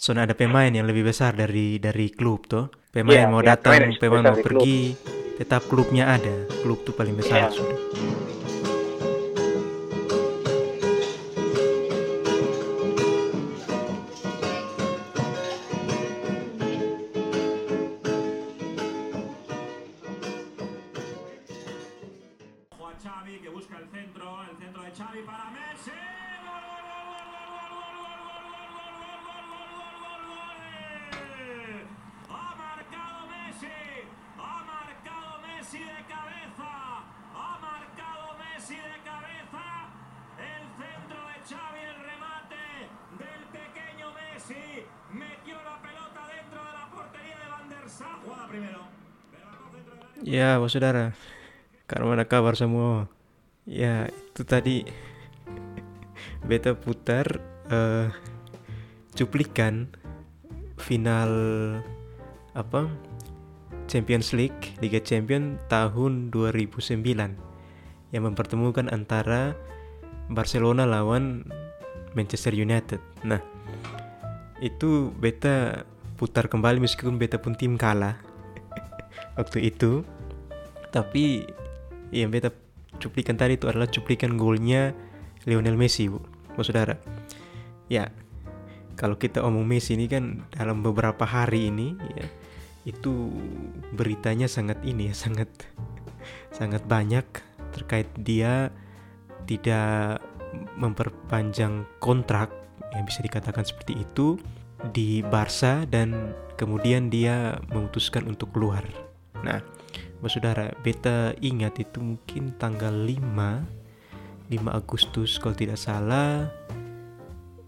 soalnya ada pemain yang lebih besar dari dari klub tuh pemain Iya, mau iya, datang pemain mau di klub. pergi tetap klubnya ada klub tuh paling besar Iya. sudah saudara. Karena mana kabar semua? Ya, itu tadi beta putar eh, cuplikan final apa? Champions League Liga Champion tahun 2009 yang mempertemukan antara Barcelona lawan Manchester United. Nah, itu beta putar kembali meskipun beta pun tim kalah waktu itu tapi yang beta cuplikan tadi itu adalah cuplikan golnya Lionel Messi bu, bu saudara ya kalau kita omong Messi ini kan dalam beberapa hari ini ya itu beritanya sangat ini ya sangat sangat banyak terkait dia tidak memperpanjang kontrak yang bisa dikatakan seperti itu di Barca dan kemudian dia memutuskan untuk keluar. Nah, Bapak Saudara, beta ingat itu mungkin tanggal 5 5 Agustus kalau tidak salah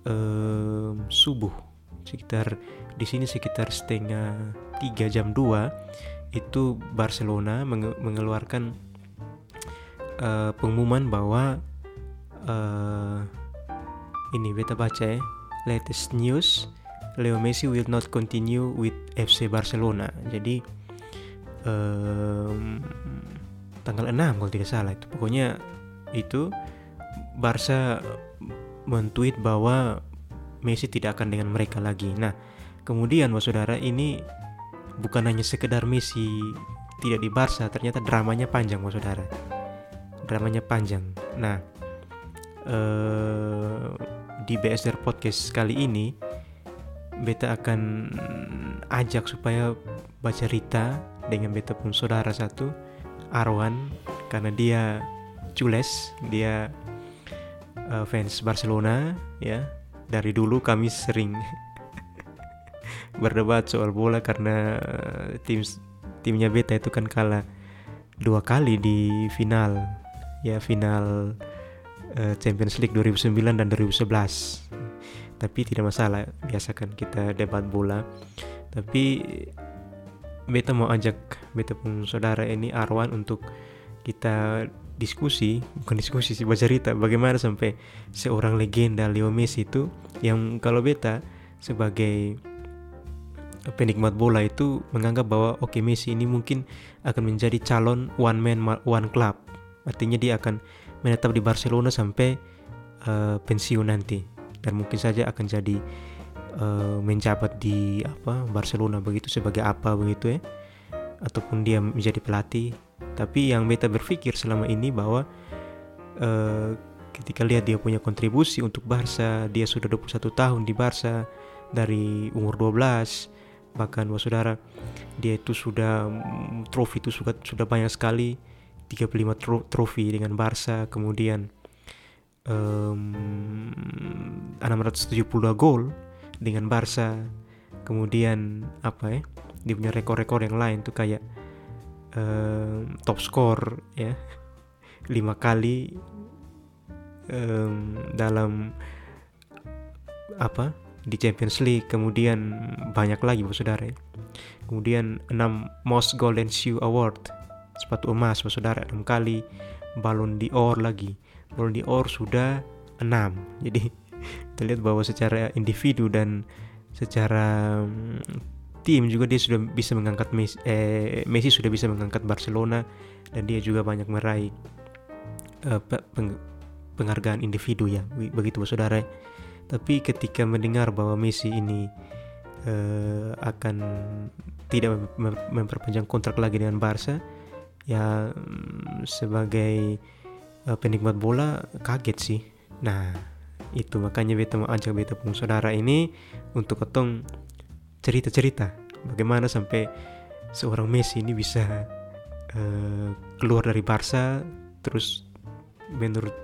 em, subuh. Sekitar di sini sekitar setengah 3 jam 2 itu Barcelona menge- mengeluarkan eh, pengumuman bahwa eh, ini beta baca ya latest news Leo Messi will not continue with FC Barcelona. Jadi em, tanggal 6 kalau tidak salah itu. Pokoknya itu Barca mentweet bahwa Messi tidak akan dengan mereka lagi. Nah kemudian saudara ini bukan hanya sekedar Messi tidak di Barca ternyata dramanya panjang saudara. Dramanya panjang. Nah eh, di BSR Podcast kali ini beta akan ajak supaya baca Rita dengan beta pun saudara satu Arwan karena dia cules dia eh, fans Barcelona ya. Dari dulu kami sering berdebat soal bola karena eh, tim timnya beta itu kan kalah dua kali di final ya final eh, Champions League 2009 dan 2011 tapi tidak masalah biasa kan kita debat bola. Tapi beta mau ajak beta pun saudara ini Arwan untuk kita diskusi. Bukan diskusi sih baca cerita. Bagaimana sampai seorang legenda Leo Messi itu yang kalau beta sebagai penikmat bola itu menganggap bahwa oke Messi ini mungkin akan menjadi calon one man ma- one club. Artinya dia akan menetap di Barcelona sampai eh, pensiun nanti. Dan mungkin saja akan jadi eh, menjabat di apa Barcelona begitu sebagai apa begitu ya. Ataupun dia menjadi pelatih. Tapi yang beta berpikir selama ini bahwa eh, ketika lihat dia punya kontribusi untuk Barca dia sudah 21 tahun di Barca dari umur 12 bahkan wah saudara dia itu sudah mm, trofi itu sudah sudah banyak sekali 35 tro- trofi dengan Barca kemudian em, 672 gol dengan Barca. Kemudian apa ya dia punya rekor-rekor yang lain tuh kayak em, top score ya. Lima kali em, dalam apa di Champions League. Kemudian banyak lagi bos saudara ya. kemudian 6 most golden shoe award. Sepatu emas bos saudara 6 kali. Ballon d'Or lagi. Ballon d'Or sudah 6 jadi kita lihat bahwa secara individu dan secara mm, tim juga dia sudah bisa mengangkat Messi, eh, Messi sudah bisa mengangkat Barcelona dan dia juga banyak meraih eh, pe- peng- penghargaan individu ya be- begitu saudara. Tapi ketika mendengar bahwa Messi ini eh, akan tidak mem- memperpanjang kontrak lagi dengan Barca ya mm, sebagai eh, penikmat bola kaget sih. Nah itu makanya beta mau ajak beta pun saudara ini untuk ketong cerita-cerita. Bagaimana sampai seorang Messi ini bisa eh, keluar dari Barca terus menurut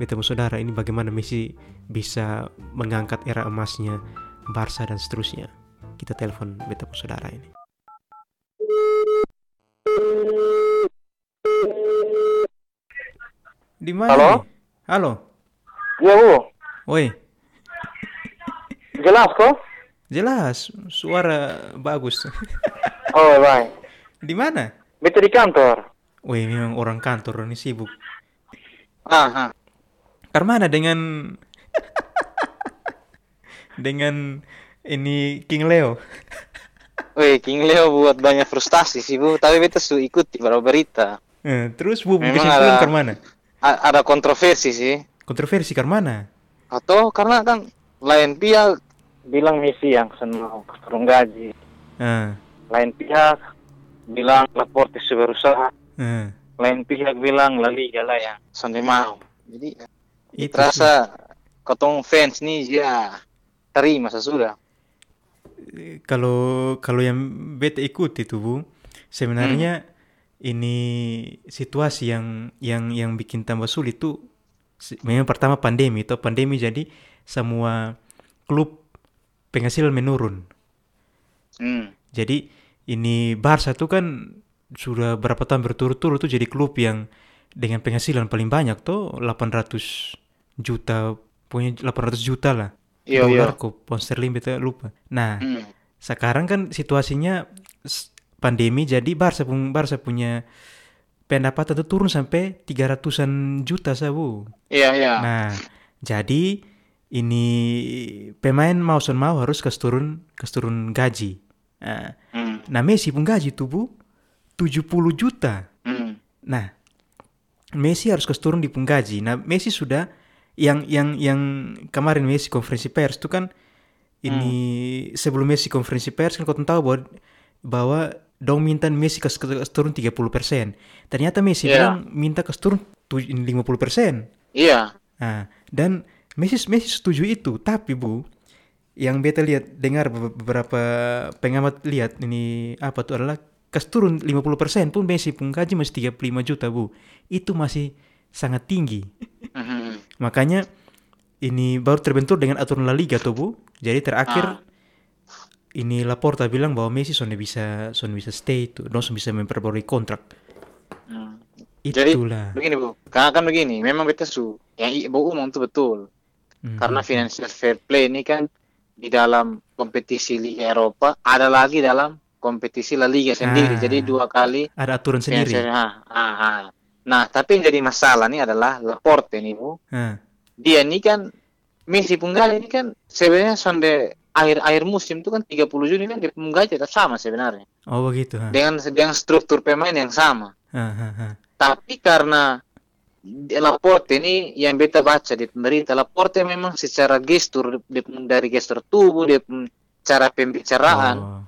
beta pun saudara ini bagaimana Messi bisa mengangkat era emasnya Barca dan seterusnya. Kita telepon beta pun saudara ini. Di mana Halo? nih? halo? Iya bu, woi jelas kok? jelas suara bagus Oh baik. di mana Beta di kantor. Wih, memang orang kantor ini sibuk. Ah, ah. Karmana dengan dengan ini King Leo. Wih, King Leo buat banyak frustasi sih bu, tapi beta su ikuti beberapa berita. Eh, terus bu Memang kesimpulan ada- Karmana? Ada kontroversi sih. Kontroversi Karmana? Atau karena kan lain pihak bilang misi yang senang turun gaji, Ah, lain pihak bilang Laporte sudah berusaha, ah. lain pihak bilang La Liga lah yang sonde mau. Jadi Itu terasa kotong fans nih ya terima sesudah. kalau kalau yang beta ikuti tuh bu, sebenarnya ini situasi yang yang yang bikin tambah sulit tuh memang pertama pandemi atau pandemi jadi semua klub penghasilan menurun. Hmm. Jadi ini Barca tuh kan sudah berapa tahun berturut-turut tuh jadi klub yang dengan penghasilan paling banyak tuh 800 juta punya 800 juta lah. Iya, iya. Dolar kok pound sterling beta lupa. Nah, Hmm. sekarang kan situasinya pandemi jadi Barca pun Barca punya pendapatan tuh turun sampai 300-an juta sabu. Iya, iya. Nah, jadi ini pemain mau son mau harus kas turun kas turun gaji. Nah, Hmm. nah Messi pun gaji tuh bu 70 juta. Hmm. Nah, Messi harus kas turun di pun gaji. Nah, Messi sudah yang yang yang kemarin Messi konferensi pers itu kan ini sebelum Messi konferensi pers kan kau tahu bahwa bahwa dong minta Messi kas, kas turun 30%. Ternyata Messi Iya. bilang minta kas turun tu- 50%. Iya. Nah, dan Messi Messi setuju itu, tapi Bu, yang beta lihat dengar be- beberapa pengamat lihat ini apa tuh adalah kas turun 50% pun Messi pun gaji masih 35 juta, Bu. Itu masih sangat tinggi. Mhm. Makanya ini baru terbentur dengan aturan La Liga tuh, Bu. Jadi terakhir Ah. ini Laporta bilang bahwa Messi sonde bisa sonde bisa stay tuh, Dong bisa memperbarui kontrak. Hmm. Jadi Itulah. begini bu, karena kan begini, memang beta su, yang i- bu umum itu betul, Mhm. karena financial fair play ini kan di dalam kompetisi Liga Eropa ada lagi dalam kompetisi La Liga sendiri, Ah. jadi dua kali ada aturan sendiri. financial. Ah, ah, ah. Nah, tapi yang jadi masalah nih adalah Laporte nih bu, Ah, dia ini kan Messi Punggali ini kan sebenarnya sonde akhir akhir musim itu kan 30 Juni kan dia penggaji tetap sama sebenarnya oh begitu. ah. dengan dengan struktur pemain yang sama. Tapi karena di- Laporte ini yang beta baca di pemerintah, Laporte memang secara gestur dari gestur tubuh, dia pun cara pembicaraan, Oh,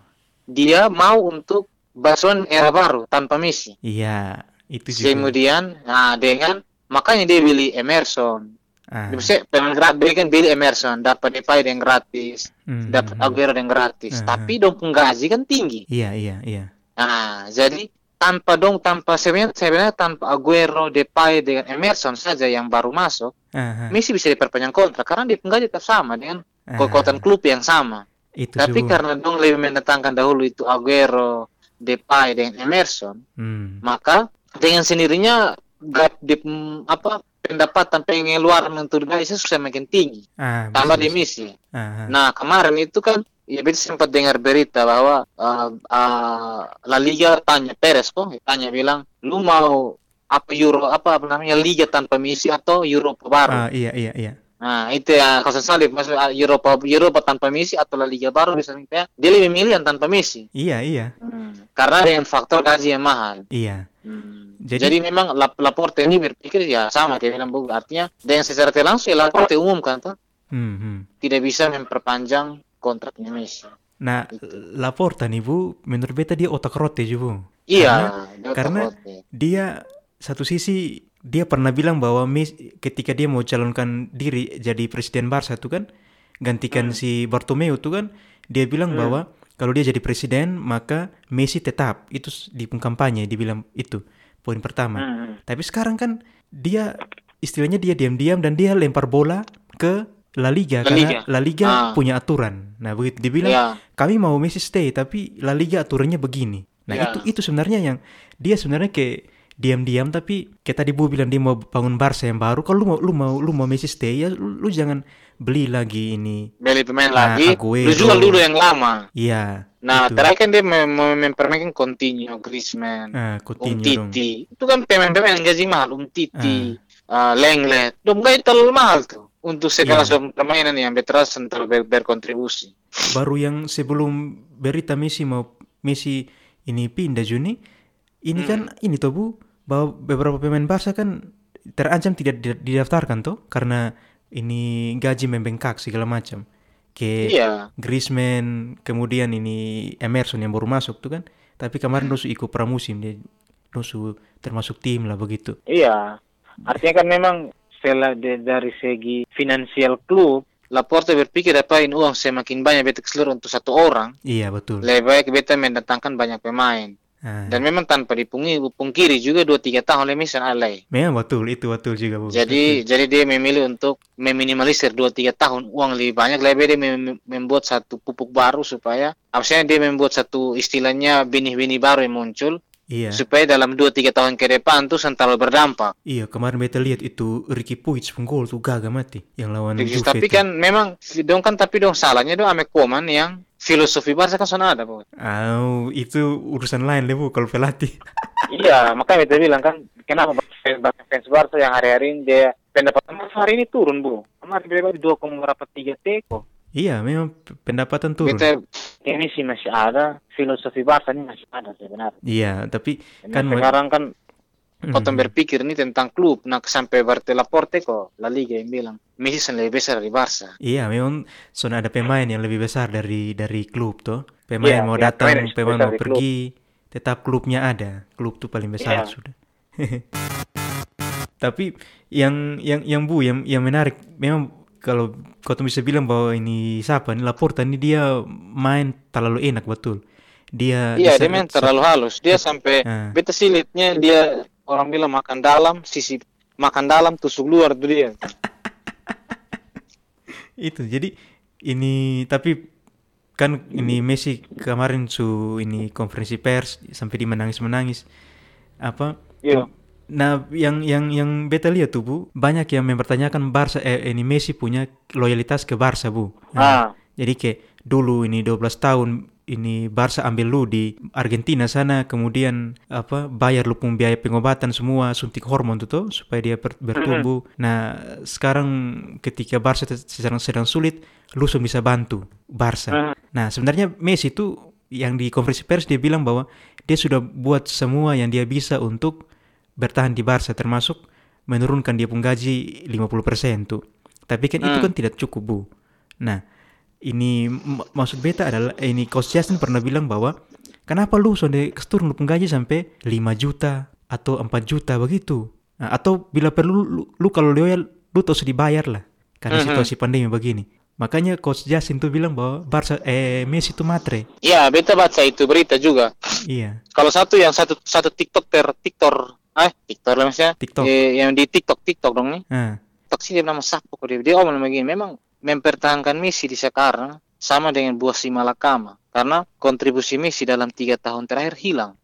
dia mau untuk Barcelona era baru tanpa Messi. iya, itu juga. Kemudian, nah dengan makanya dia beli Emerson. Ah, bisa gratis, dia kan beli Emerson, dapat Depay yang gratis, mm, dapat mm, Aguero yang gratis. Hmm. Tapi dong penggaji kan tinggi. Iya, iya, iya. Nah, jadi tanpa dong tanpa sebenarnya sebenarnya tanpa Aguero, Depay dengan Emerson saja yang baru masuk, ah, Messi bisa diperpanjang kontrak karena dia penggaji tetap sama dengan ah, kekuatan klub yang sama. Itu Tapi suhu. karena dong lebih mendatangkan dahulu itu Aguero, Depay dengan Emerson, Hmm, maka dengan sendirinya gap di apa pendapatan pengeluaran untuk gaji susah makin tinggi. ah, Tambah di. Messi. Ah, ah, Nah kemarin itu kan ya beta sempat dengar berita bahwa uh, uh, La Liga tanya Perez kok tanya bilang lu mau apa Euro apa, apa namanya Liga tanpa Messi atau Eropa ah, baru. iya, iya, iya. Nah itu ya kalau salib maksud uh, Eropa Eropa tanpa Messi atau La Liga baru bisa ya, dia lebih milih yang tanpa Messi. Iya, iya, Karena dengan faktor gaji yang mahal. iya. Hmm. Jadi- Jadi, memang Lap- Laporte ini berpikir ya sama kayak bilang artinya dengan secara langsung ya Laporte umumkan tuh Hmm, hmm. tidak bisa memperpanjang kontraknya Messi. Nah, Laporta nih Bu, menurut beta dia otak rote juga Bu. Iya, dia karena otak-otak. dia satu sisi dia pernah bilang bahwa Messi ketika dia mau calonkan diri jadi presiden Barca tuh kan gantikan si Bartomeu tuh kan dia bilang bahwa kalau dia jadi presiden maka Messi tetap itu di kampanye dibilang itu poin pertama. Hmm. Tapi sekarang kan dia istilahnya dia diam-diam dan dia lempar bola ke La Liga La karena Liga. La Liga Ah. punya aturan. Nah, begitu dibilang Iya. kami mau Messi stay tapi La Liga aturannya begini. Nah, Ya. itu itu sebenarnya yang dia sebenarnya kayak diam-diam tapi kayak tadi Bu bilang dia mau bangun Barca yang baru. Kalau lu mau lu mau lu mau Messi stay ya lu, lu jangan beli lagi ini. Beli pemain Nah, lagi, Aguero. lu jual dulu yang lama. Iya. Nah, itu. terakhir kan dia mem- mem- mempermainkan Coutinho, Griezmann, Ah, Coutinho dong. Umtiti. Itu kan pemain-pemain gaji mahal, Umtiti, Ah. uh, Lenglet. Dong gaji terlalu mahal tuh untuk segala Iya. permainan yang terus terlalu ber- berkontribusi. Baru yang sebelum berita Messi mau Messi ini pindah Juni, ini kan ini tuh Bu bahwa beberapa pemain Barca kan terancam tidak di- didaftarkan tuh karena ini gaji membengkak segala macam. Kayak Iya. Griezmann, kemudian ini Emerson yang baru masuk tuh kan. Tapi kemarin Dosu ikut pramusim dia Dosu termasuk tim lah begitu. Iya. Artinya kan memang setelah de- dari segi finansial klub, Laporte berpikir apain uang semakin banyak beta ke seluruh untuk satu orang, Iya betul. lebih baik beta mendatangkan banyak pemain. Ah, Dan memang tanpa dipungi, pungkiri juga 2-3 tahun lebih alay. memang betul itu betul juga Bu. Jadi jadi dia memilih untuk meminimalisir 2-3 tahun uang lebih banyak lebih dia mem- membuat satu pupuk baru supaya harusnya dia membuat satu istilahnya benih-benih baru yang muncul Iya. supaya dalam 2-3 tahun ke depan tuh sentral berdampak. Iya, kemarin beta lihat itu Ricky Puig pun gol tuh gagal mati yang lawan Juve tapi itu. kan memang dong kan tapi dong salahnya dong Ame Koman yang filosofi Barca kan sana ada, Bu. Au, itu urusan lain deh bu kalau pelatih. iya, makanya kita bilang kan kenapa fans fans Barca yang hari-hari ini dia pendapatan hari ini turun, Bu. Kemarin berapa di 2,3 teko. Iya, memang pendapatan turun. Kita ini sih masih ada filosofi Barca ini masih ada sebenarnya. Iya, tapi Nah, kan sekarang kan Mhm. Kota berpikir ini tentang klub, nah sampai Bartel Laporte kok La Liga yang bilang Messi sen lebih besar dari Barca. Iya, memang sudah ada pemain yang lebih besar dari dari klub tuh. Pemain Iya, mau iya, datang, pemain yang pemain mau di klub. pergi, tetap klubnya ada. Klub tuh paling besar Iya. sudah. Tapi yang yang yang bu yang yang menarik memang kalau kau tuh bisa bilang bahwa ini siapa ini Laporta ini dia main terlalu enak betul. Dia Iya, dia main terlalu halus. Dia sampai Ah. beta sih liatnya dia orang bilang makan dalam, sisi makan dalam tusuk luar tuh dia. itu jadi ini tapi kan ini Messi kemarin su ini konferensi pers sampai di menangis menangis apa Iya. Nah yang yang yang beta lihat tuh bu banyak yang mempertanyakan Barca eh, ini Messi punya loyalitas ke Barca bu Nah, Ah, jadi kayak dulu ini 12 tahun ini Barca ambil lu di Argentina sana kemudian apa bayar lu pun biaya pengobatan semua suntik hormon tuh tuh, supaya dia ber- bertumbuh. Nah, sekarang ketika Barca sedang sedang sulit, lu sudah bisa bantu Barca. Nah, sebenarnya Messi itu yang di konferensi pers dia bilang bahwa dia sudah buat semua yang dia bisa untuk bertahan di Barca termasuk menurunkan dia pun gaji 50% tuh. Tapi kan itu kan tidak cukup, Bu. Nah, ini maksud beta adalah eh, ini Coach Justin pernah bilang bahwa kenapa lu sudah turun lu gaji sampai 5 juta atau 4 juta begitu. Nah, atau bila perlu lu, lu kalau loyal lu terus dibayar lah karena situasi pandemi begini. Makanya Coach Justin tuh bilang bahwa Barca eh Messi itu matre. iya, beta baca itu berita juga. Iya. Kalau satu yang satu satu TikTok ter Eh TikTok lah maksudnya. TikTok. Eh, yang di TikTok TikTok dong nih. Ah, TikTok sih dia nama kok dia. Dia omong begini, memang mempertahankan Messi di sekarang sama dengan buah si Malakama. Karena kontribusi Messi dalam tiga tahun terakhir hilang.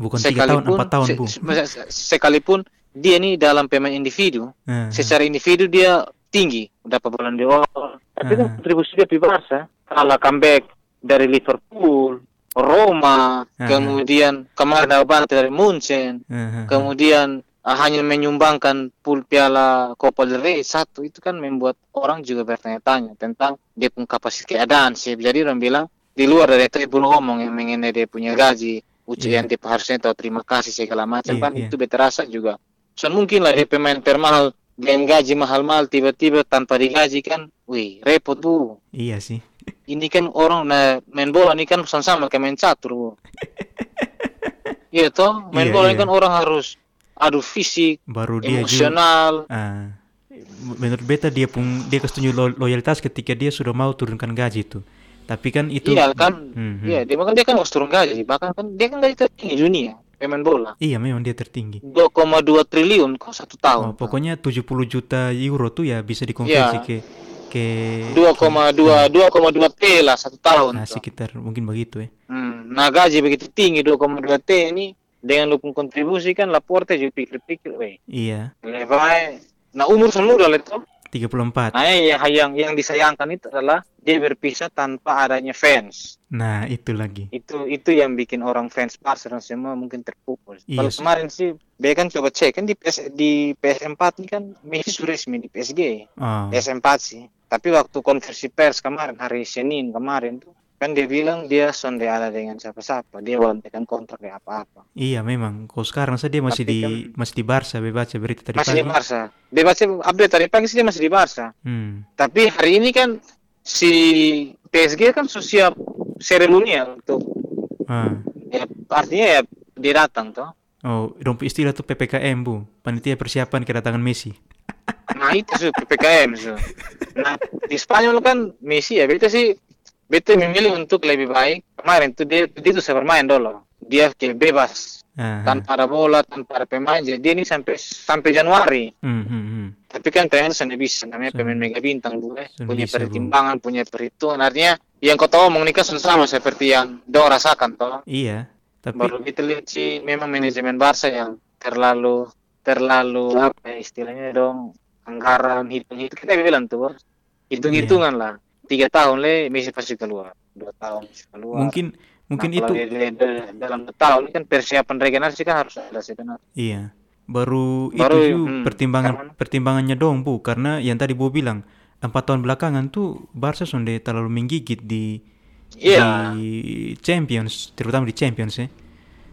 bukan tiga tahun, empat tahun, se- Bu. se- se- sekalipun dia ini dalam pemain individu, Ah, secara individu dia tinggi, dapat bola d'Or. Tapi kan Ah. kontribusi dia di Barca, kalah comeback dari Liverpool, Roma, Ah. kemudian kemarin dapat dari Munchen, ah. kemudian ah, hanya menyumbangkan pool piala Copa del Rey satu itu kan membuat orang juga bertanya-tanya tentang dia punya kapasitas keadaan sih. Jadi orang bilang di luar dari itu belum ngomong yang mengenai dia punya gaji, ujian Iya. tipe harusnya tahu terima kasih segala macam Iya, kan iya. itu beta rasa juga. So mungkin lah dia pemain termahal dengan gaji mahal-mahal tiba-tiba tanpa digaji kan, wih repot bu. Iya sih. Ini kan orang nah, main bola ini kan sama-sama kayak main catur bu iya toh main Iya, bola ini iya. kan orang harus adu fisik Baru dia juga emosional ah, menurut beta dia pun dia kesetuju lo- loyalitas ketika dia sudah mau turunkan gaji itu. Tapi kan itu iya kan Mhm. iya dia kan dia kan harus turun gaji bahkan kan dia kan gaji tertinggi dunia pemain bola Iya, memang dia tertinggi. 2,2 triliun kok satu Oh, tahun pokoknya 70 juta euro tuh ya bisa dikonversi Iya. ke ke 2,2 2,2 T lah satu tahun nah, tuh. sekitar mungkin begitu ya. Hmm, nah gaji begitu tinggi 2,2 T ini dengan lu pun kontribusi kan Laporte juga pikir-pikir, weh, Iya, lebay. Nah umur semua udah itu. 34. Nah yang, yang yang disayangkan itu adalah dia berpisah tanpa adanya fans. Nah, itu lagi. Itu itu yang bikin orang fans Barcelona semua mungkin terpukul. Iya Kalau kemarin sih, dia kan coba cek kan di PS, di PS4 ini kan Messi sudah resmi di PSG. Oh, PS4 sih. Tapi waktu konversi pers kemarin hari Senin kemarin tuh kan dia bilang dia sonde ada dengan siapa-siapa dia belum tekan kontrak di apa-apa iya memang. Kalau sekarang saya dia masih Tapi di kan- masih di Barca, baca berita tadi masih di. Barca dia baca update tadi pagi sih dia masih di Barca Hmm. tapi hari ini kan si PSG kan sudah siap seremonial untuk Ah. ya artinya ya dia datang tuh Oh, dong istilah tuh PPKM, Bu. Panitia persiapan kedatangan Messi. Nah itu sih ppkm sih. Nah di Spanyol kan Messi ya beta sih. Beta memilih untuk lebih baik. Kemarin tuh dia dia tuh saya bermain dulu. Dia kayak bebas. Ah. tanpa ada bola tanpa ada pemain. Jadi dia ini sampai sampai Januari. Hmm, hmm, tapi kan ternyata nggak bisa namanya pemain mega bintang dulu eh. punya bisa, Bu. pertimbangan punya perhitungan. Artinya yang kau tahu omong ini kan sama seperti yang do rasakan toh. Iya, tapi baru kita lihat sih memang manajemen Barca yang terlalu terlalu apa ya istilahnya dong anggaran hitung hitung kita bilang tuh Bos. hitung hitungan Iya. lah. Tiga tahun le Messi pasti keluar. Dua tahun keluar. Mungkin mungkin Nah, itu dia- dia- dalam tahun ini kan persiapan regenerasi kan harus ada sebenarnya Iya, baru, Baru, itu hmm, pertimbangan karena- pertimbangannya dong bu, karena yang tadi bu bilang empat tahun belakangan tuh Barca sudah terlalu menggigit di iya. di Champions, terutama di Champions ya.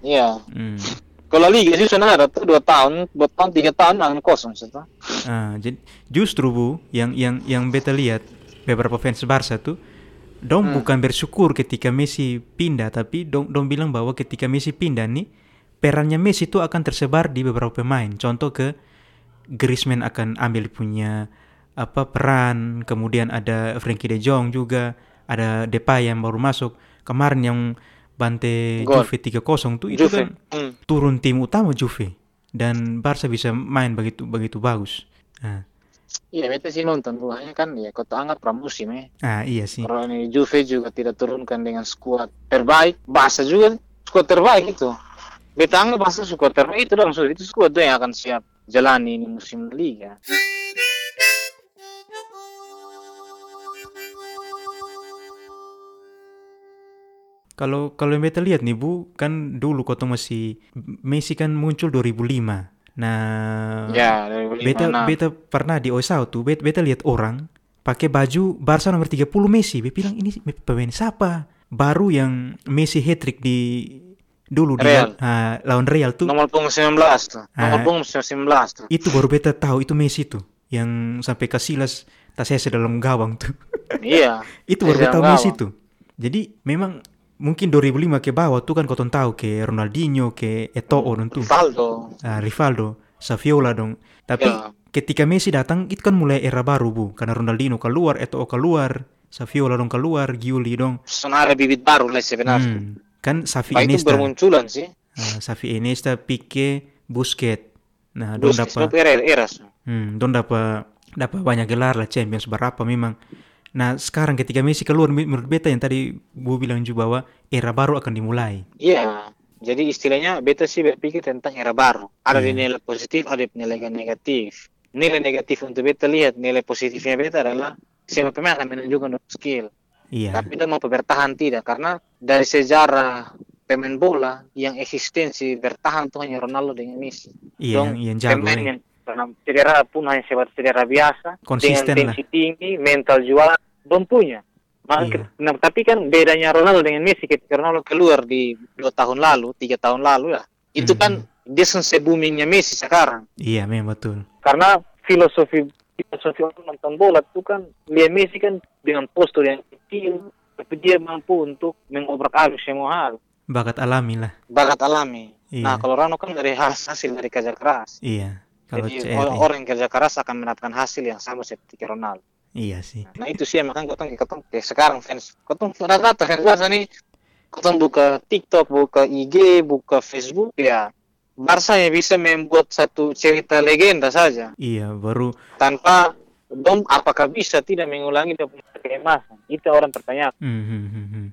iya. Hmm. Kalau liga sih sudah ada tuh dua tahun dua tahun tiga tahun angin kosong sih tuh. Ah, jadi justru bu, yang yang yang beta lihat beberapa fans Barca tuh, dong Hmm. bukan bersyukur ketika Messi pindah, tapi dong dong bilang bahwa ketika Messi pindah nih, perannya Messi itu akan tersebar di beberapa pemain. Contoh ke Griezmann akan ambil punya apa peran, kemudian ada Frankie De Jong juga, ada Depay yang baru masuk. Kemarin yang bante Gol. Juve 3-0 tuh itu Juve kan hmm. turun tim utama Juve dan Barca bisa main begitu begitu bagus. Nah, iya beta sih nonton tuh hanya kan ya tahu anggap pramusim ya ah iya sih. Kalau ini Juve juga tidak turunkan dengan skuad terbaik, Barca juga skuad terbaik itu. Beta anggap Barca skuad terbaik itu dong, sudah itu skuad yang akan siap jalani ini musim liga. Kalau kalau yang beta lihat nih Bu, kan dulu kota masih Messi kan muncul 2005. Nah, ya, dari beta lima, enam. beta pernah di Oisau tuh, beta, beta lihat orang pakai baju Barca nomor 30 Messi. Beta bilang ini pemain siapa? Baru yang Messi hat-trick di dulu di Real. ah, lawan Real tuh. nomor punggung 19 tuh. Nomor punggung 19 tuh. Itu baru beta tahu itu Messi tuh yang sampai Casillas tas dalam gawang tuh. iya. itu baru beta tahu. Messi tuh. Jadi memang mungkin 2005 ke bawah tuh kan kau tahu ke Ronaldinho, ke Eto'o dong tuh. Rivaldo. Ah, Rivaldo, Saviola dong. Tapi Ya. ketika Messi datang itu kan mulai era baru bu, karena Ronaldinho keluar, Eto'o keluar, Saviola dong keluar, Giuli dong. Ada bibit baru lah sebenarnya. Hmm. Kan Safi itu Iniesta, bermunculan sih. Ah, Safi Iniesta, Pique, Busquets. Nah, don Busquets dapat, era eras. hmm, don dapat dapat banyak gelar lah Champions berapa memang. Nah sekarang ketika Messi keluar menurut beta yang tadi Bu bilang juga bahwa era baru akan dimulai. Iya. Jadi istilahnya beta sih berpikir tentang era baru. Ada Iya. nilai positif, ada nilai negatif. Nilai negatif untuk beta lihat, nilai positifnya beta adalah siapa pemain akan menunjukkan skill. Iya, Tapi dia mau bertahan tidak karena dari sejarah pemain bola yang eksistensi bertahan tuh hanya Ronaldo dengan Messi. iya Dong, yang, yang jago pemain yang cedera pun hanya sebat cedera biasa Konsisten dengan lah. tensi tinggi, mental juara belum punya. Maka Iya. nah, tapi kan bedanya Ronaldo dengan Messi ketika Ronaldo keluar di dua tahun lalu, tiga tahun lalu lah, itu Mhm. kan dia selesai boomingnya Messi sekarang Iya memang betul. karena filosofi kita Sofi orang nonton bola itu kan Lionel Messi kan dengan postur yang kecil tapi dia mampu untuk mengobrak-abrik semua hal Bakat alami lah. bakat alami Iya. nah kalau Rano kan dari has- hasil dari kerja keras Iya. Kalau jadi CR, orang, orang yang kerja keras akan mendapatkan hasil yang sama seperti Ronaldo iya sih. nah itu sih makanya kotong kotong kayak sekarang fans kotong rata-rata fans Barca nih kotong buka TikTok buka IG buka Facebook ya Barca yang bisa membuat satu cerita legenda saja Iya, baru tanpa dom apakah bisa tidak mengulangi keemasan itu orang tertanya Hmm, hmm, hmm, hmm.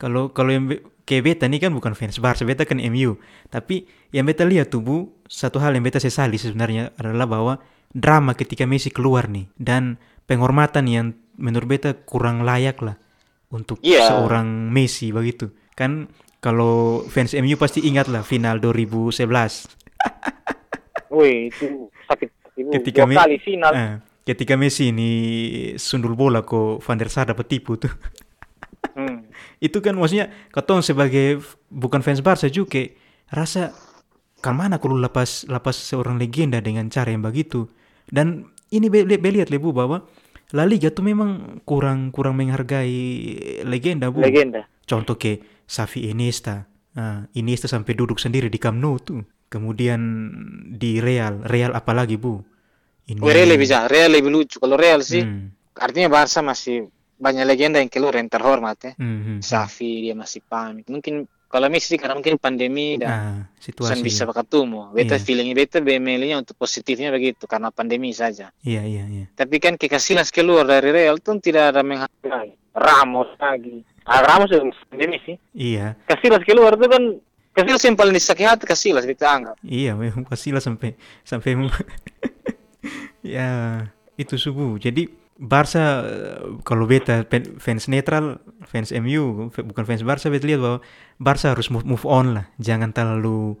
Kalau kalau yang be- kayak beta nih kan bukan fans Barca, beta kan MU. Tapi yang beta lihat tuh bu, satu hal yang beta sesali sebenarnya adalah bahwa drama ketika Messi keluar nih dan penghormatan yang menurut beta kurang layak lah untuk Iya. seorang Messi begitu. Kan kalau fans MU pasti ingat lah final 2011. woi itu sakit Bu. Ketika dua kali final Eh, ketika Messi ini sundul bola kok Van der Sar dapat tipu tuh. Hmm. itu kan maksudnya ketong sebagai bukan fans Barca juga rasa kan mana kalau lepas lepas seorang legenda dengan cara yang begitu dan ini be, be, be lihat lebu bahwa La Liga tuh memang kurang kurang menghargai legenda bu. Legenda. Contoh kayak Xavi Iniesta. Ah, Iniesta sampai duduk sendiri di Camp Nou tuh. Kemudian di Real. Real apalagi bu? Ini Woi, Real lebih bisa Real lebih lucu. Kalau Real sih Hmm, artinya Barca masih banyak legenda yang keluar yang terhormat ya. Hmm, hmm. Xavi dia masih pamit mungkin kalau Messi karena mungkin pandemi dan Ah, Sen situasi bisa ketemu. Beta Iya. feelingnya beta BML-nya untuk positifnya begitu karena pandemi saja. iya iya iya Tapi kan Casillas keluar dari Real tuh tidak ada menghargai. Ramos lagi. Ah, Ramos juga pandemi sih. iya Casillas keluar tuh kan Casillas yang paling disakiti hati Casillas beta anggap. Iya, memang pastilah sampai sampai ya itu subuh. Jadi Barca eh, kalau beta fans netral, fans MU, bukan fans Barca, beta lihat bahwa Barca harus move, move on lah. Jangan terlalu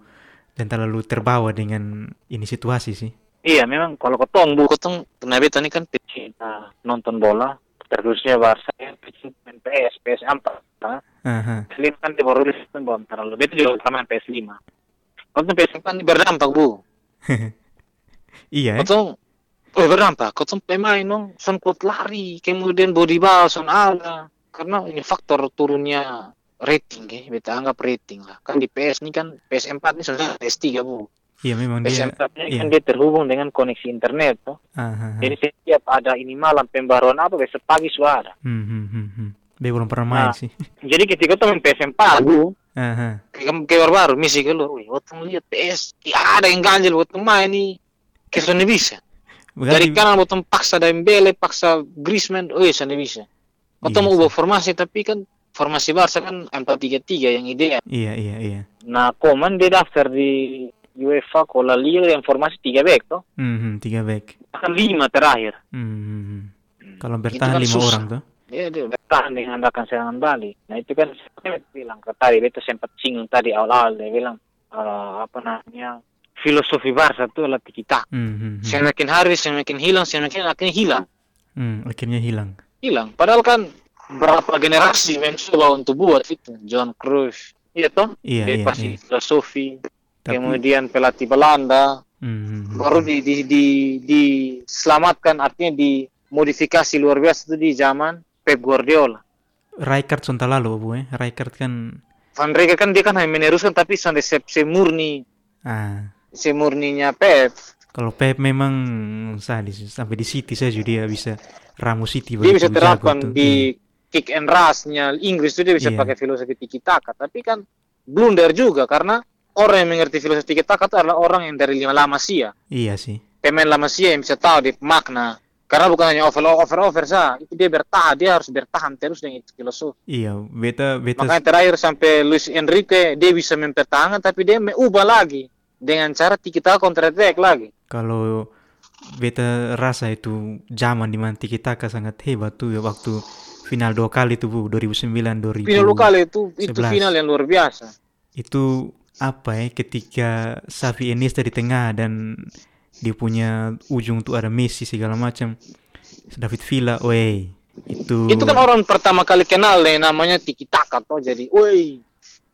dan terlalu terbawa dengan ini situasi sih. Iya memang kalau ketong bu ketong karena beta ini kan pecinta nonton bola terkhususnya Barca ya pecinta main PS PS 4 nah, Aha. PS5 kan di baru rilis kan belum terlalu beta juga sama main PS 5 Kalau PS 5 kan berdampak bu iya, eh? Oh berdampak. Kotong pemain dong, sempat lari, kemudian body ball, son ada. Karena ini faktor turunnya rating ya, beta anggap rating lah. Kan di PS ini kan PS4 ini sudah PS3 bu. iya memang dia. PS4 ini iya. kan dia terhubung dengan koneksi internet tuh. Aha. Jadi setiap ada ini malam pembaruan apa besok pagi sudah ada. Hmm, hmm, hmm, hmm. Dia belum pernah main Nah. sih. Jadi ketika kita main PS4 bu, Aha. kayak kayak baru misi keluar, wih, waktu lihat PS, ya ada yang ganjil waktu main nih. Ke sana bisa. Dari Berarti- kanan bottom paksa Dembele, paksa Griezmann, oh iya sana bisa. Atau Iya mau sih. ubah formasi tapi kan formasi Barca kan 4-3-3 yang ideal. Iya, iya, iya. Nah, Koman dia daftar di UEFA kalau La Liga yang formasi 3 back toh. Hmm, hmm, tiga back. Bahkan 5 terakhir. Hmm, hmm. Kalau Itu bertahan kan lima susah. orang tuh. Ya, dia bertahan dengan andakan serangan balik. Nah, itu kan saya bilang tadi, itu sempat singgung tadi awal-awal dia bilang eh, apa namanya filosofi Barca itu adalah tiki taka. Hmm, hmm, hmm. Semakin hari semakin hilang, semakin akhirnya hilang. Hmm, akhirnya hilang. hilang. Padahal kan berapa generasi mencoba untuk buat itu. John Cruyff, iya toh? Iya, Dia iya, pasti iya. filosofi. Tapi- Kemudian pelatih Belanda Hmm, hmm, baru di, di, di, diselamatkan artinya dimodifikasi luar biasa itu di zaman Pep Guardiola. Rijkaard lalu, Bu, eh. Rijkaard kan Van Rijk kan dia kan hanya meneruskan tapi sampai se, semurni ah semurninya Pep. kalau Pep memang sadis sampai di City saja dia bisa Ramos City Dia bisa terapkan di kick and rush-nya. Inggris itu dia bisa Iya. pakai filosofi tiki taka. Tapi kan blunder juga karena orang yang mengerti filosofi tiki taka itu adalah orang yang dari lima lama Masia Iya sih. pemain lama Masia yang bisa tahu di makna. Karena bukan hanya over over over saja itu dia bertahan dia harus bertahan terus dengan itu filosofi. Iya, beta beta makanya terakhir sampai Luis Enrique dia bisa mempertahankan tapi dia mengubah lagi dengan cara tiki taka counter attack lagi kalau beta rasa itu zaman di mana Tiki Taka sangat hebat tuh ya waktu final dua kali tuh Bu 2009 2000. final lokal itu itu 11. final yang luar biasa Itu apa ya ketika Xavi Iniesta di tengah dan dia punya ujung tuh ada Messi segala macam. David Villa, weh itu itu kan orang pertama kali kenal yang namanya tiki taka toh jadi woi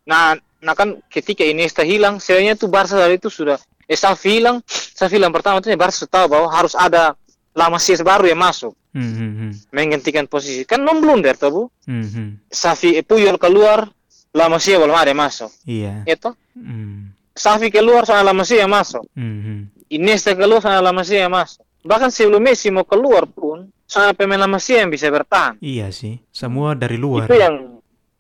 nah nah kan ketika Iniesta hilang sebenarnya tuh Barca dari itu sudah eh Xavi hilang Xavi hilang pertama itu Barca sudah tahu bahwa harus ada La Masia baru yang masuk Hmm, hmm, hmm. menggantikan posisi. Kan non blunder toh Bu. Hmm, hmm. Safi Puyol keluar, La Masia belum ada yang masuk. Iya. Itu Hmm, Safi keluar soalnya La Masia yang masuk. hmm, hmm. Iniesta keluar soalnya La Masia yang masuk. Bahkan sebelum Messi mau keluar pun soalnya pemain La Masia yang bisa bertahan. Iya sih. Semua dari luar. Itu yang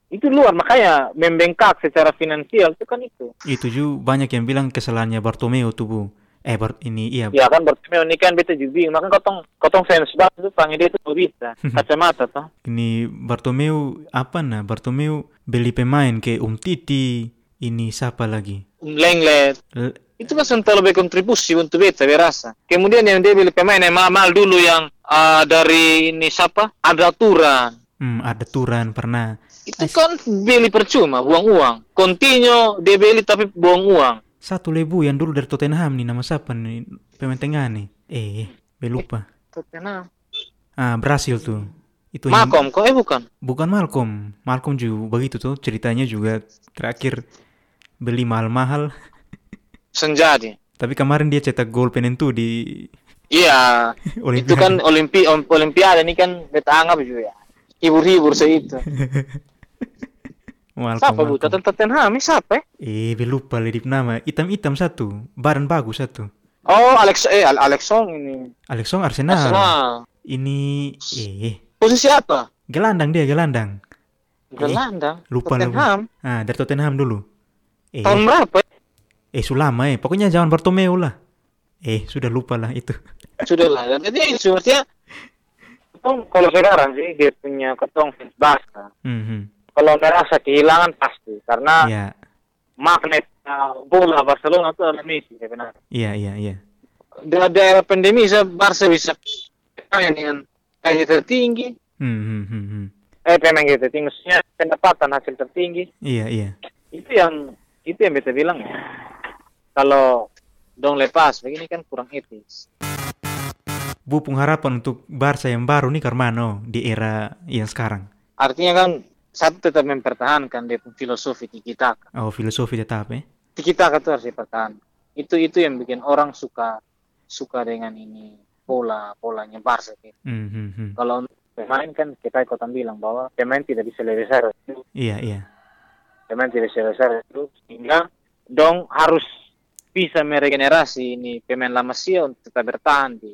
itu luar makanya membengkak secara finansial itu kan itu. Itu juga banyak yang bilang kesalahannya Bartomeu tuh bu. Eh Bart ini iya. Ya kan Bartomeu ini kan beta juga. Makanya kotong kotong fans banget tuh panggil dia itu bisa kacamata tuh. Ini Bartomeu apa nah? Bartomeu beli pemain ke Umtiti. Ini siapa lagi? Lenglet L- itu kan sudah lebih kontribusi untuk beta berasa. Kemudian yang dia beli pemain yang mahal dulu yang ah, dari ini siapa? Ada aturan. hmm, ada Turan pernah. Itu kan beli percuma, buang uang. Continuo dia beli tapi buang uang. Satu lebu yang dulu dari Tottenham nih nama siapa nih? Pemain tengah nih. Eh, be lupa. Tottenham. Ah, berhasil tuh. Itu yang- Malcolm, kok eh bukan? bukan Malcolm. Malcolm juga begitu tuh ceritanya juga terakhir beli mahal-mahal. Senjadi. Tapi kemarin dia cetak gol penentu di Iya, itu kan olimpi olimpiade ini kan beta anggap juga ya. Hibur-hibur itu. Malcolm, Siapa? Malcolm. Totten- Tottenham siapa? eh? Eh, lupa ledip nama. Hitam-hitam satu. Badan bagus satu. Oh, Alex eh Al- Alexson ini. Alexon Arsenal. Arsenal. Ini eh Posisi apa? gelandang dia gelandang. Gelandang. Lupa lah. Bu. Tottenham. Ah, dari Tottenham dulu. Eh, Tahun berapa? eh? eh sulama eh. Pokoknya zaman Bartomeu lah. Eh, sudah lupa lah itu. Sudah lah. Jadi ketong- kalau sekarang sih dia punya ketong fans Barca. Hmm, hmm. Kalau merasa kehilangan pasti karena Iya, magnet uh, bola Barcelona itu adalah Messi sebenarnya. iya, iya, iya. Di daerah pandemi saya Barca bisa dengan gaji tertinggi, Hmm, hmm, hmm, hmm. eh pemain gaji tertinggi, maksudnya pendapatan hasil tertinggi. Iya, iya. Itu yang itu yang beta bilang ya. Kalau dong lepas begini kan kurang etis. Bu, pengharapan untuk Barca yang baru nih Carmano di era yang sekarang. Artinya kan satu tetap mempertahankan dia punya filosofi tiki taka. Oh, filosofi tetap eh. Tiki taka itu harus dipertahankan. Itu itu yang bikin orang suka suka dengan ini pola polanya Barca. gitu. Hmm, hmm. Kalau pemain kan kita ikutan bilang bahwa pemain tidak bisa lebih besar Iya, iya. pemain tidak bisa besar itu sehingga dong harus bisa meregenerasi ini pemain La Masia untuk tetap bertahan di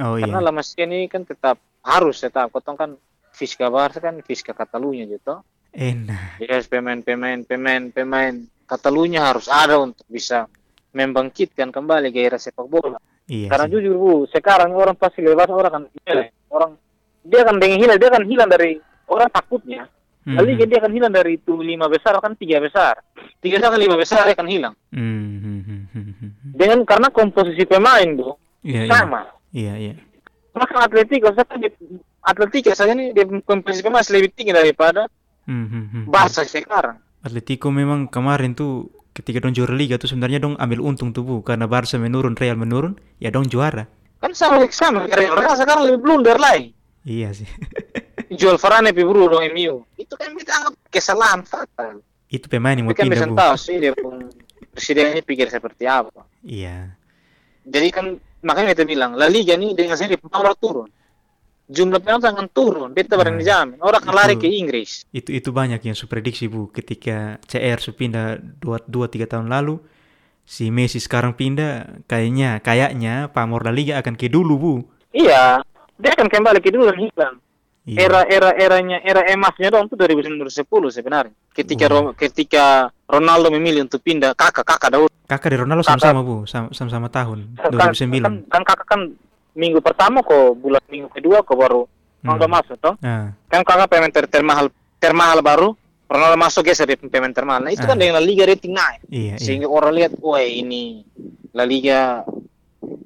Oh, karena iya. La Masia ini kan tetap harus tetap kotong kan Fiska Barca kan Fiska Catalunya gitu Enak. jadi harus pemain-pemain pemain pemain Catalunya harus ada untuk bisa membangkitkan kembali gairah sepak bola Iya. karena sih. jujur bu sekarang orang pasti lepas orang kan orang dia akan dengan hilang dia akan hilang dari orang takutnya Hmm, Lalu dia akan hilang dari itu lima besar akan tiga besar. Tiga besar akan lima besar dia akan hilang. hmm, hmm, hmm, hmm, hmm, hmm. Dengan karena komposisi pemain bu Iya, iya. sama. Iya, iya. Maka Atletico saya kan Atletico saja nih dia komposisi pemain masih lebih tinggi daripada Hmm, hmm, hmm. Barca sekarang. Atletico memang kemarin tuh ketika dong juara liga tuh sebenarnya dong ambil untung tuh bu karena Barca menurun Real menurun ya dong juara Kan sama sama Real Madrid sekarang lebih blunder lagi. iya sih Jual Varane pi buru dong MU. Itu kan kita anggap kesalahan fatal. itu pemain yang mau Tapi kan pindah bu tahu sih dia pun presiden ini pikir seperti apa. iya Jadi kan makanya kita bilang La Liga ini dengan sendiri power turun. Jumlah penonton akan turun, kita barang Nah, dijamin. Orang akan lari ke Inggris. itu itu banyak yang suprediksi bu ketika CR pindah dua dua tiga tahun lalu si Messi sekarang pindah kayaknya kayaknya pamor La Liga akan ke dulu bu Iya, dia akan kembali ke dulu dan hilang. Iya. Era era eranya era emasnya dong itu 2010 sebenarnya. Ketika. Ro- ketika Ronaldo memilih untuk pindah kakak kakak dahulu. kakak dari Ronaldo sama-sama bu sama- sama-sama tahun Kan, 2009 kan, kan kakak kan minggu pertama kok bulan minggu kedua kok baru Hmm. Masuk toh. ah Kan kakak pemain ter termahal termahal baru. Ronaldo masuk geser dia pemain termahal. Nah itu kan Ah. dengan La Liga rating naik. iya iya sehingga orang lihat wah ini La Liga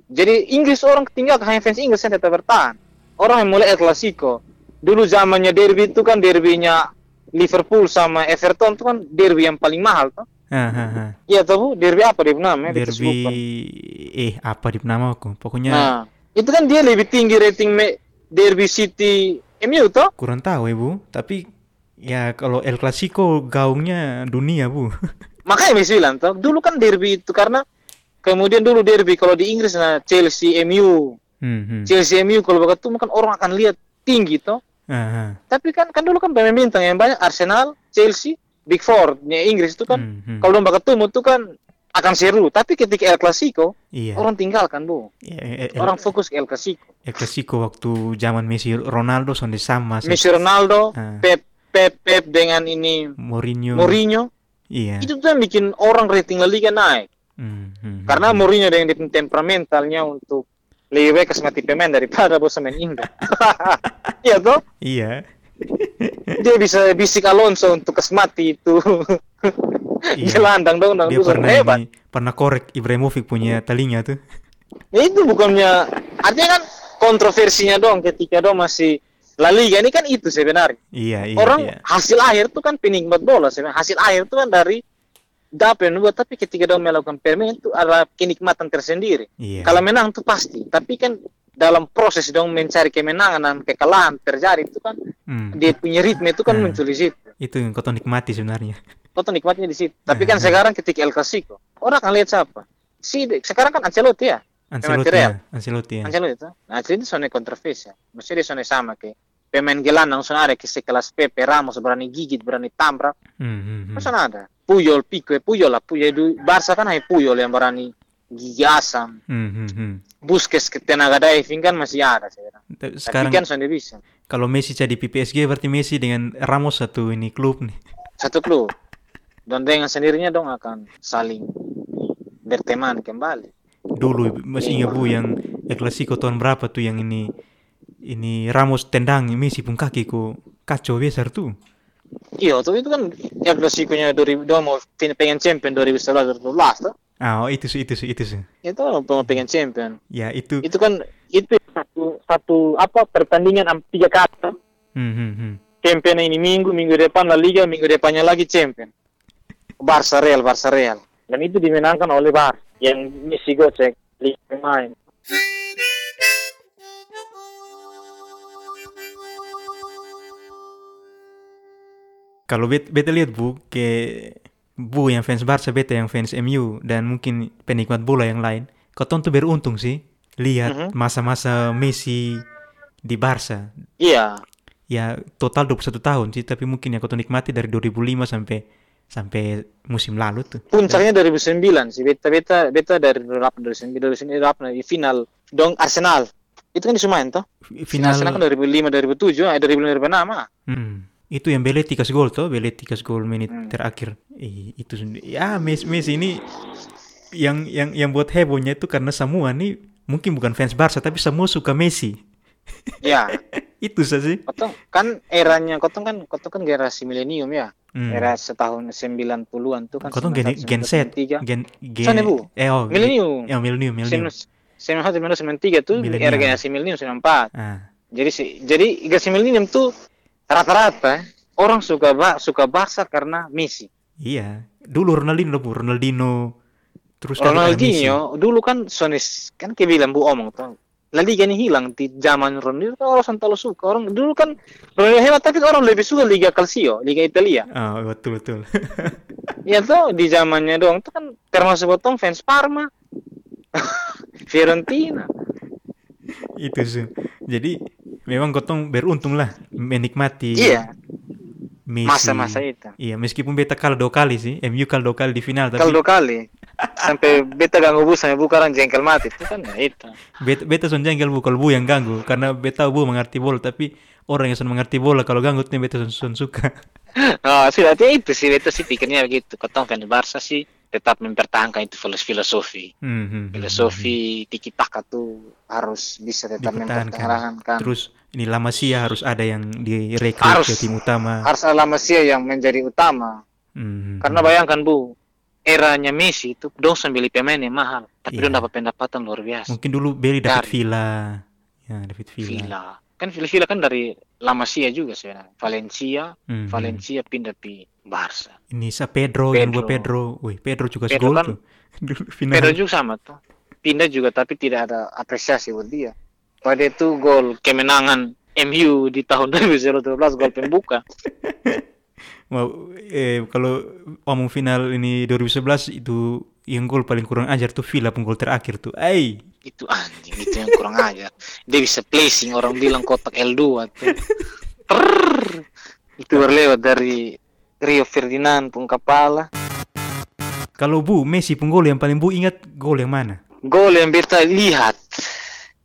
jadi Inggris orang tinggal hanya fans Inggris yang tetap bertahan orang yang mulai El Clasico dulu zamannya derby itu kan derbynya Liverpool sama Everton itu kan derby yang paling mahal tuh ah, ah, iya tuh Bu? derby apa dia namanya derby eh apa di nama aku pokoknya nah itu kan dia lebih tinggi rating me- derby City MU tuh kurang tahu ya bu tapi ya kalau El Clasico gaungnya dunia bu makanya Messi bilang tuh dulu kan derby itu karena kemudian dulu derby kalau di Inggris nah Chelsea MU Hmm, hmm. Chelsea MU kalau ketemu kan orang akan lihat tinggi toh. Aha. Tapi kan kan dulu kan pemain bintang yang banyak Arsenal, Chelsea, Big Four nya Inggris itu kan Hmm, hmm. kalau domba ketemu tuh kan akan seru. Tapi ketika El Clasico Iya. orang tinggalkan bu. Ya, eh, eh, Orang fokus ke El Clasico. El Clasico waktu zaman Messi Ronaldo sonde sama sih. Messi Ronaldo, Ah. Pep Pep Pep dengan ini Mourinho. Mourinho Iya. itu tuh yang bikin orang rating La Liga naik. Hmm, hmm, Karena hmm. Mourinho dengan temperamentalnya untuk lebih baik kasih pemain daripada bos main Indo. Iya toh? Iya. Dia bisa bisik Alonso untuk kasmati itu. Iya. Gelandang dong, dong, Dia pernah hebat. ini, pernah korek Ibrahimovic punya telinga tuh. Ya, itu bukannya artinya kan kontroversinya dong ketika dong masih La Liga ini kan itu sebenarnya. Iya, iya, Orang iya. hasil akhir tuh kan penikmat bola sebenarnya. Hasil akhir tuh kan dari dapat yang buat tapi ketika dong melakukan permain itu adalah kenikmatan tersendiri. Iya. Kalau menang tuh pasti, tapi kan dalam proses dong mencari kemenangan dan kekalahan terjadi itu kan Hmm. dia punya ritme itu kan Hmm. muncul di situ. Itu yang kau nikmati sebenarnya. Kau tuh nikmatnya di situ. Tapi kan sekarang ketika El Clasico, orang akan lihat siapa? Si sekarang kan Ancelotti ya. Ancelotti ya, Ancelotti ya. Ancelotti itu. Nah, Ancelotti soalnya kontroversial. Maksudnya dia soalnya sama kayak pemain gelandang soalnya ada ke sekelas Pepe Ramos berani gigit, berani tabrak. Hmm, hmm, hmm. Masa ada? Puyol, Pico, Puyol lah. Puyol itu Barca kan hanya Puyol yang berani gigi asam. Hmm, hmm, hmm. Busquets ke tenaga diving kan masih ada sekarang. Tapi Tapi Sekarang kan soalnya bisa. kalau Messi jadi PSG berarti Messi dengan Ramos satu ini klub nih. Satu klub. Dan dengan sendirinya dong akan saling berteman kembali. Dulu masih ingat bu yang El Clasico tahun berapa tuh yang ini ini Ramos tendang Messi pun kaki ku kacau besar tuh. Iya, tuh itu kan klasikonya 2000 dia mau fin- pengen champion 2011 2012 tuh. Ah, oh, itu sih, itu sih, itu sih. Itu mau pengen champion. Ya itu. Itu kan itu satu, satu apa pertandingan am- tiga kata. Hmm, hmm, hmm. Champion ini minggu, minggu depan La Liga, minggu depannya lagi champion. Barca Real, Barca Real. Dan itu dimenangkan oleh Bar yang Messi gocek lima pemain. Kalau bet, beta lihat bu ke bu yang fans Barca, beta yang fans MU dan mungkin penikmat bola yang lain, kau tuh beruntung sih lihat Mhm. masa-masa Messi di Barca. Iya, Ya total 21 tahun sih, tapi mungkin yang kau nikmati dari 2005 sampai sampai musim lalu tuh. puncaknya 2009 sih. Beta beta beta dari 2008 2009 2008 di final dong Arsenal. Itu kan di Sumain toh. Final Arsenal kan 2005 2007, eh 2005 2006 ah. Hmm. Itu yang Belletti kasih gol tuh, Belletti kasih gol menit Hmm. terakhir. Ih, itu ya Messi, Messi ini yang yang yang buat hebohnya itu karena semua nih mungkin bukan fans Barca tapi semua suka Messi. Ya, itu saja sih. kotong kan eranya kotong kan kotong kan generasi milenium ya. Hmm. Era setahun 90-an tuh kan. Tuh gen, 91, gen 93. gen gen Sana, Bu. eh oh, Milenium. Ya milenium, milenium. 91 93 tuh Milenial. era generasi milenium 94. Ah, Jadi sih jadi generasi milenium tuh rata-rata orang suka ba suka Barca karena Messi. iya. Dulu Ronaldinho, Bu, Ronaldinho. Terus. Ronaldinho dulu kan Sonis kan kayak bilang Bu omong tuh. La Liga ini hilang. Di zaman Ronaldinho kan orang selalu suka. Orang dulu kan Ronaldinho hebat tapi orang lebih suka Liga Calcio Liga Italia. Ah, betul betul. ya tuh di zamannya doang. Itu kan termasuk potong fans Parma. Fiorentina. Itu sih. Jadi memang Gotong beruntung lah menikmati iya. Masa-masa itu. Iya, meskipun beta kalah dua kali sih, MU kalah dua kali di final, tapi kalau dua kali sampai beta ganggu bu sampai bu sekarang jengkel mati. Itu kan ya itu. Beta, beta son jengkel bu kalau bu yang ganggu, karena beta bu mengerti bola, tapi orang yang son mengerti bola kalau ganggu tuh beta son, son suka. oh sih berarti itu sih beta sih pikirnya begitu. Ketong fans Barca sih tetap mempertahankan itu filos- filosofi. Hmm, hmm, hmm, filosofi tiki taka tuh harus bisa tetap mempertahankan. Terus ini La Masia harus ada yang direkrut ke tim utama. harus ada Masia yang menjadi utama. Hmm, karena bayangkan bu eranya Messi itu dong sambil beli pemain yang mahal tapi Iya. dong dapat pendapatan luar biasa mungkin dulu beli David Dari. Villa. Ya, David Villa. Villa kan Villa Villa kan dari La Masia juga sebenarnya Valencia Hmm, hmm. Valencia pindah di Barca Ini sa Pedro, yang gua Pedro. Pedro. Wih, Pedro juga Pedro gol kan- tuh. Final. Pedro juga sama tuh pindah juga tapi tidak ada apresiasi buat dia pada itu gol kemenangan MU di tahun 2012 gol pembuka eh, kalau omong final ini 2011 itu yang gol paling kurang ajar tuh Villa penggol terakhir tuh. Eh, Itu anjing, itu yang kurang ajar. Dia bisa placing, orang bilang kotak L2 tuh. Itu berlewat dari Rio Ferdinand pun kepala. Kalau Bu Messi pun gol yang paling Bu ingat gol yang mana? Gol yang beta lihat,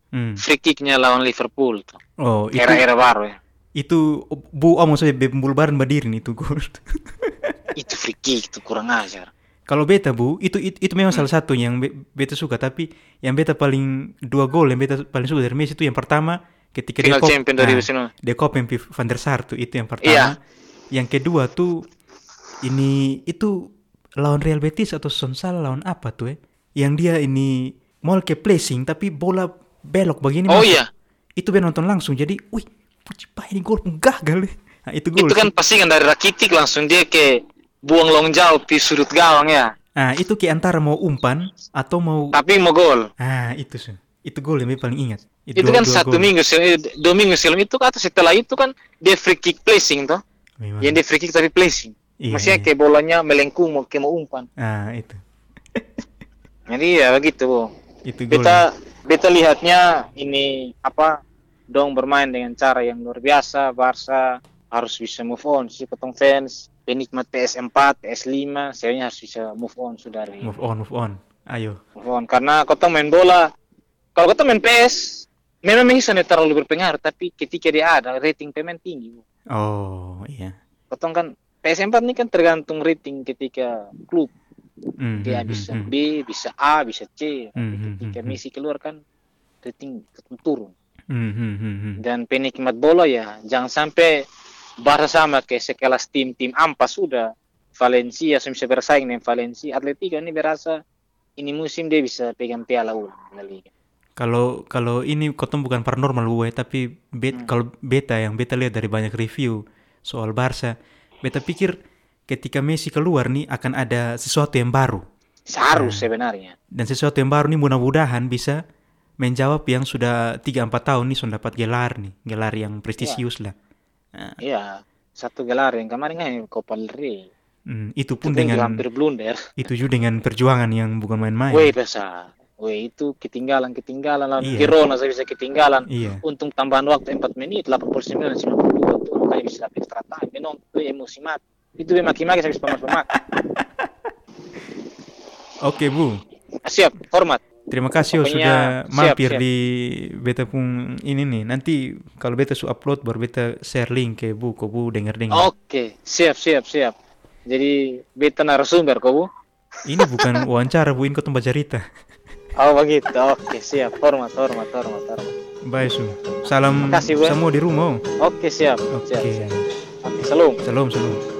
Hmm. free kicknya lawan Liverpool tuh. Oh, itu Era-era baru ya. Itu Bu oh maksudnya Bembul Baran Badirin itu gol. Itu free kick tuh kurang ajar. Kalau beta Bu, itu itu, itu memang salah satu yang be- beta suka, tapi yang beta paling dua gol yang beta paling suka dari Messi itu yang pertama ketika Final kop- champion ah, 2019. dia Copa Van der Sar tuh itu yang pertama. Iya. Yang kedua tuh ini itu lawan Real Betis atau Sonsal lawan apa tuh ya? Yang dia ini mau ke placing tapi bola belok begini Oh iya, Itu dia nonton langsung jadi, wih, Pucipa ini gol pun gagal. Nah, itu gol. itu kan pasingan dari Rakitic langsung dia ke buang long jauh di sudut gawang ya. Nah, itu ke antara mau umpan atau mau Tapi mau gol. Ah, itu sih. Itu gol yang paling ingat. Itu dua- kan dua satu gol. minggu eh, dua minggu sebelum itu atau setelah itu kan dia free kick placing toh. Memang. Yang dia free kick tapi placing. Iya, Maksudnya iya. kayak bolanya melengkung mau kayak mau umpan. Ah, itu. Jadi ya begitu. Bu. Itu gol. Beta beta lihatnya ini apa dong bermain dengan cara yang luar biasa. Barca harus bisa move on sih ketong fans penikmat PS4, PS5, saya harus bisa move on sudah dari Move on, move on. Ayo. move on karena kotong main bola kalau kotong main PS memang bisa terlalu berpengaruh tapi ketika dia ada rating pemain tinggi. Oh, iya. kotong kan PS4 ini kan tergantung rating ketika klub Hmm, dia hmm, bisa hmm, B bisa A bisa C Hmm, hmm, ketika hmm, hmm. Messi keluar kan rating turun hmm, hmm, hmm, dan penikmat bola ya jangan sampai Barca sama kayak sekelas tim-tim ampas sudah Valencia bisa bersaing dengan Valencia Atletico ini berasa ini musim dia bisa pegang piala ulang La Liga Kalau kalau ini kotong bukan paranormal gue, tapi bet, Hmm. kalau beta yang beta lihat dari banyak review soal Barca, beta pikir ketika Messi keluar nih akan ada sesuatu yang baru. seharus Hmm. sebenarnya Dan sesuatu yang baru nih mudah-mudahan bisa menjawab yang sudah 3-4 tahun nih sudah dapat gelar nih, gelar yang prestisius lah. Nah, Iya, satu gelar yang kemarin kan Copa del Rey. hmm, itu pun Itu dengan hampir blunder. itu juga dengan perjuangan yang bukan main-main. Weh besar. Weh itu ketinggalan ketinggalan lawan Iya. Girona saya bisa ketinggalan. Iya. Untung tambahan waktu 4 menit 89 92 tuh makanya bisa dapat extra time. Memang itu emosi mati. Itu dia maki-maki saya bisa pemaki. Oke, Bu. Siap, hormat. Terima kasih oh, Pokoknya sudah siap, mampir siap. di beta pun ini nih. Nanti kalau beta su upload baru beta share link ke Bu, kok Bu denger-dengar. Oke, siap siap siap. Jadi beta narasumber kok, Bu. Ini bukan wawancara, Bu, ini kau tempat cerita. Oh begitu. Oke, siap. Hormat, hormat, hormat, hormat. Bye, Su. Salam Makasih, Bu. semua di rumah. oh. Oke, siap. Oke. Siap, siap. Oke, salam. Salam, salam.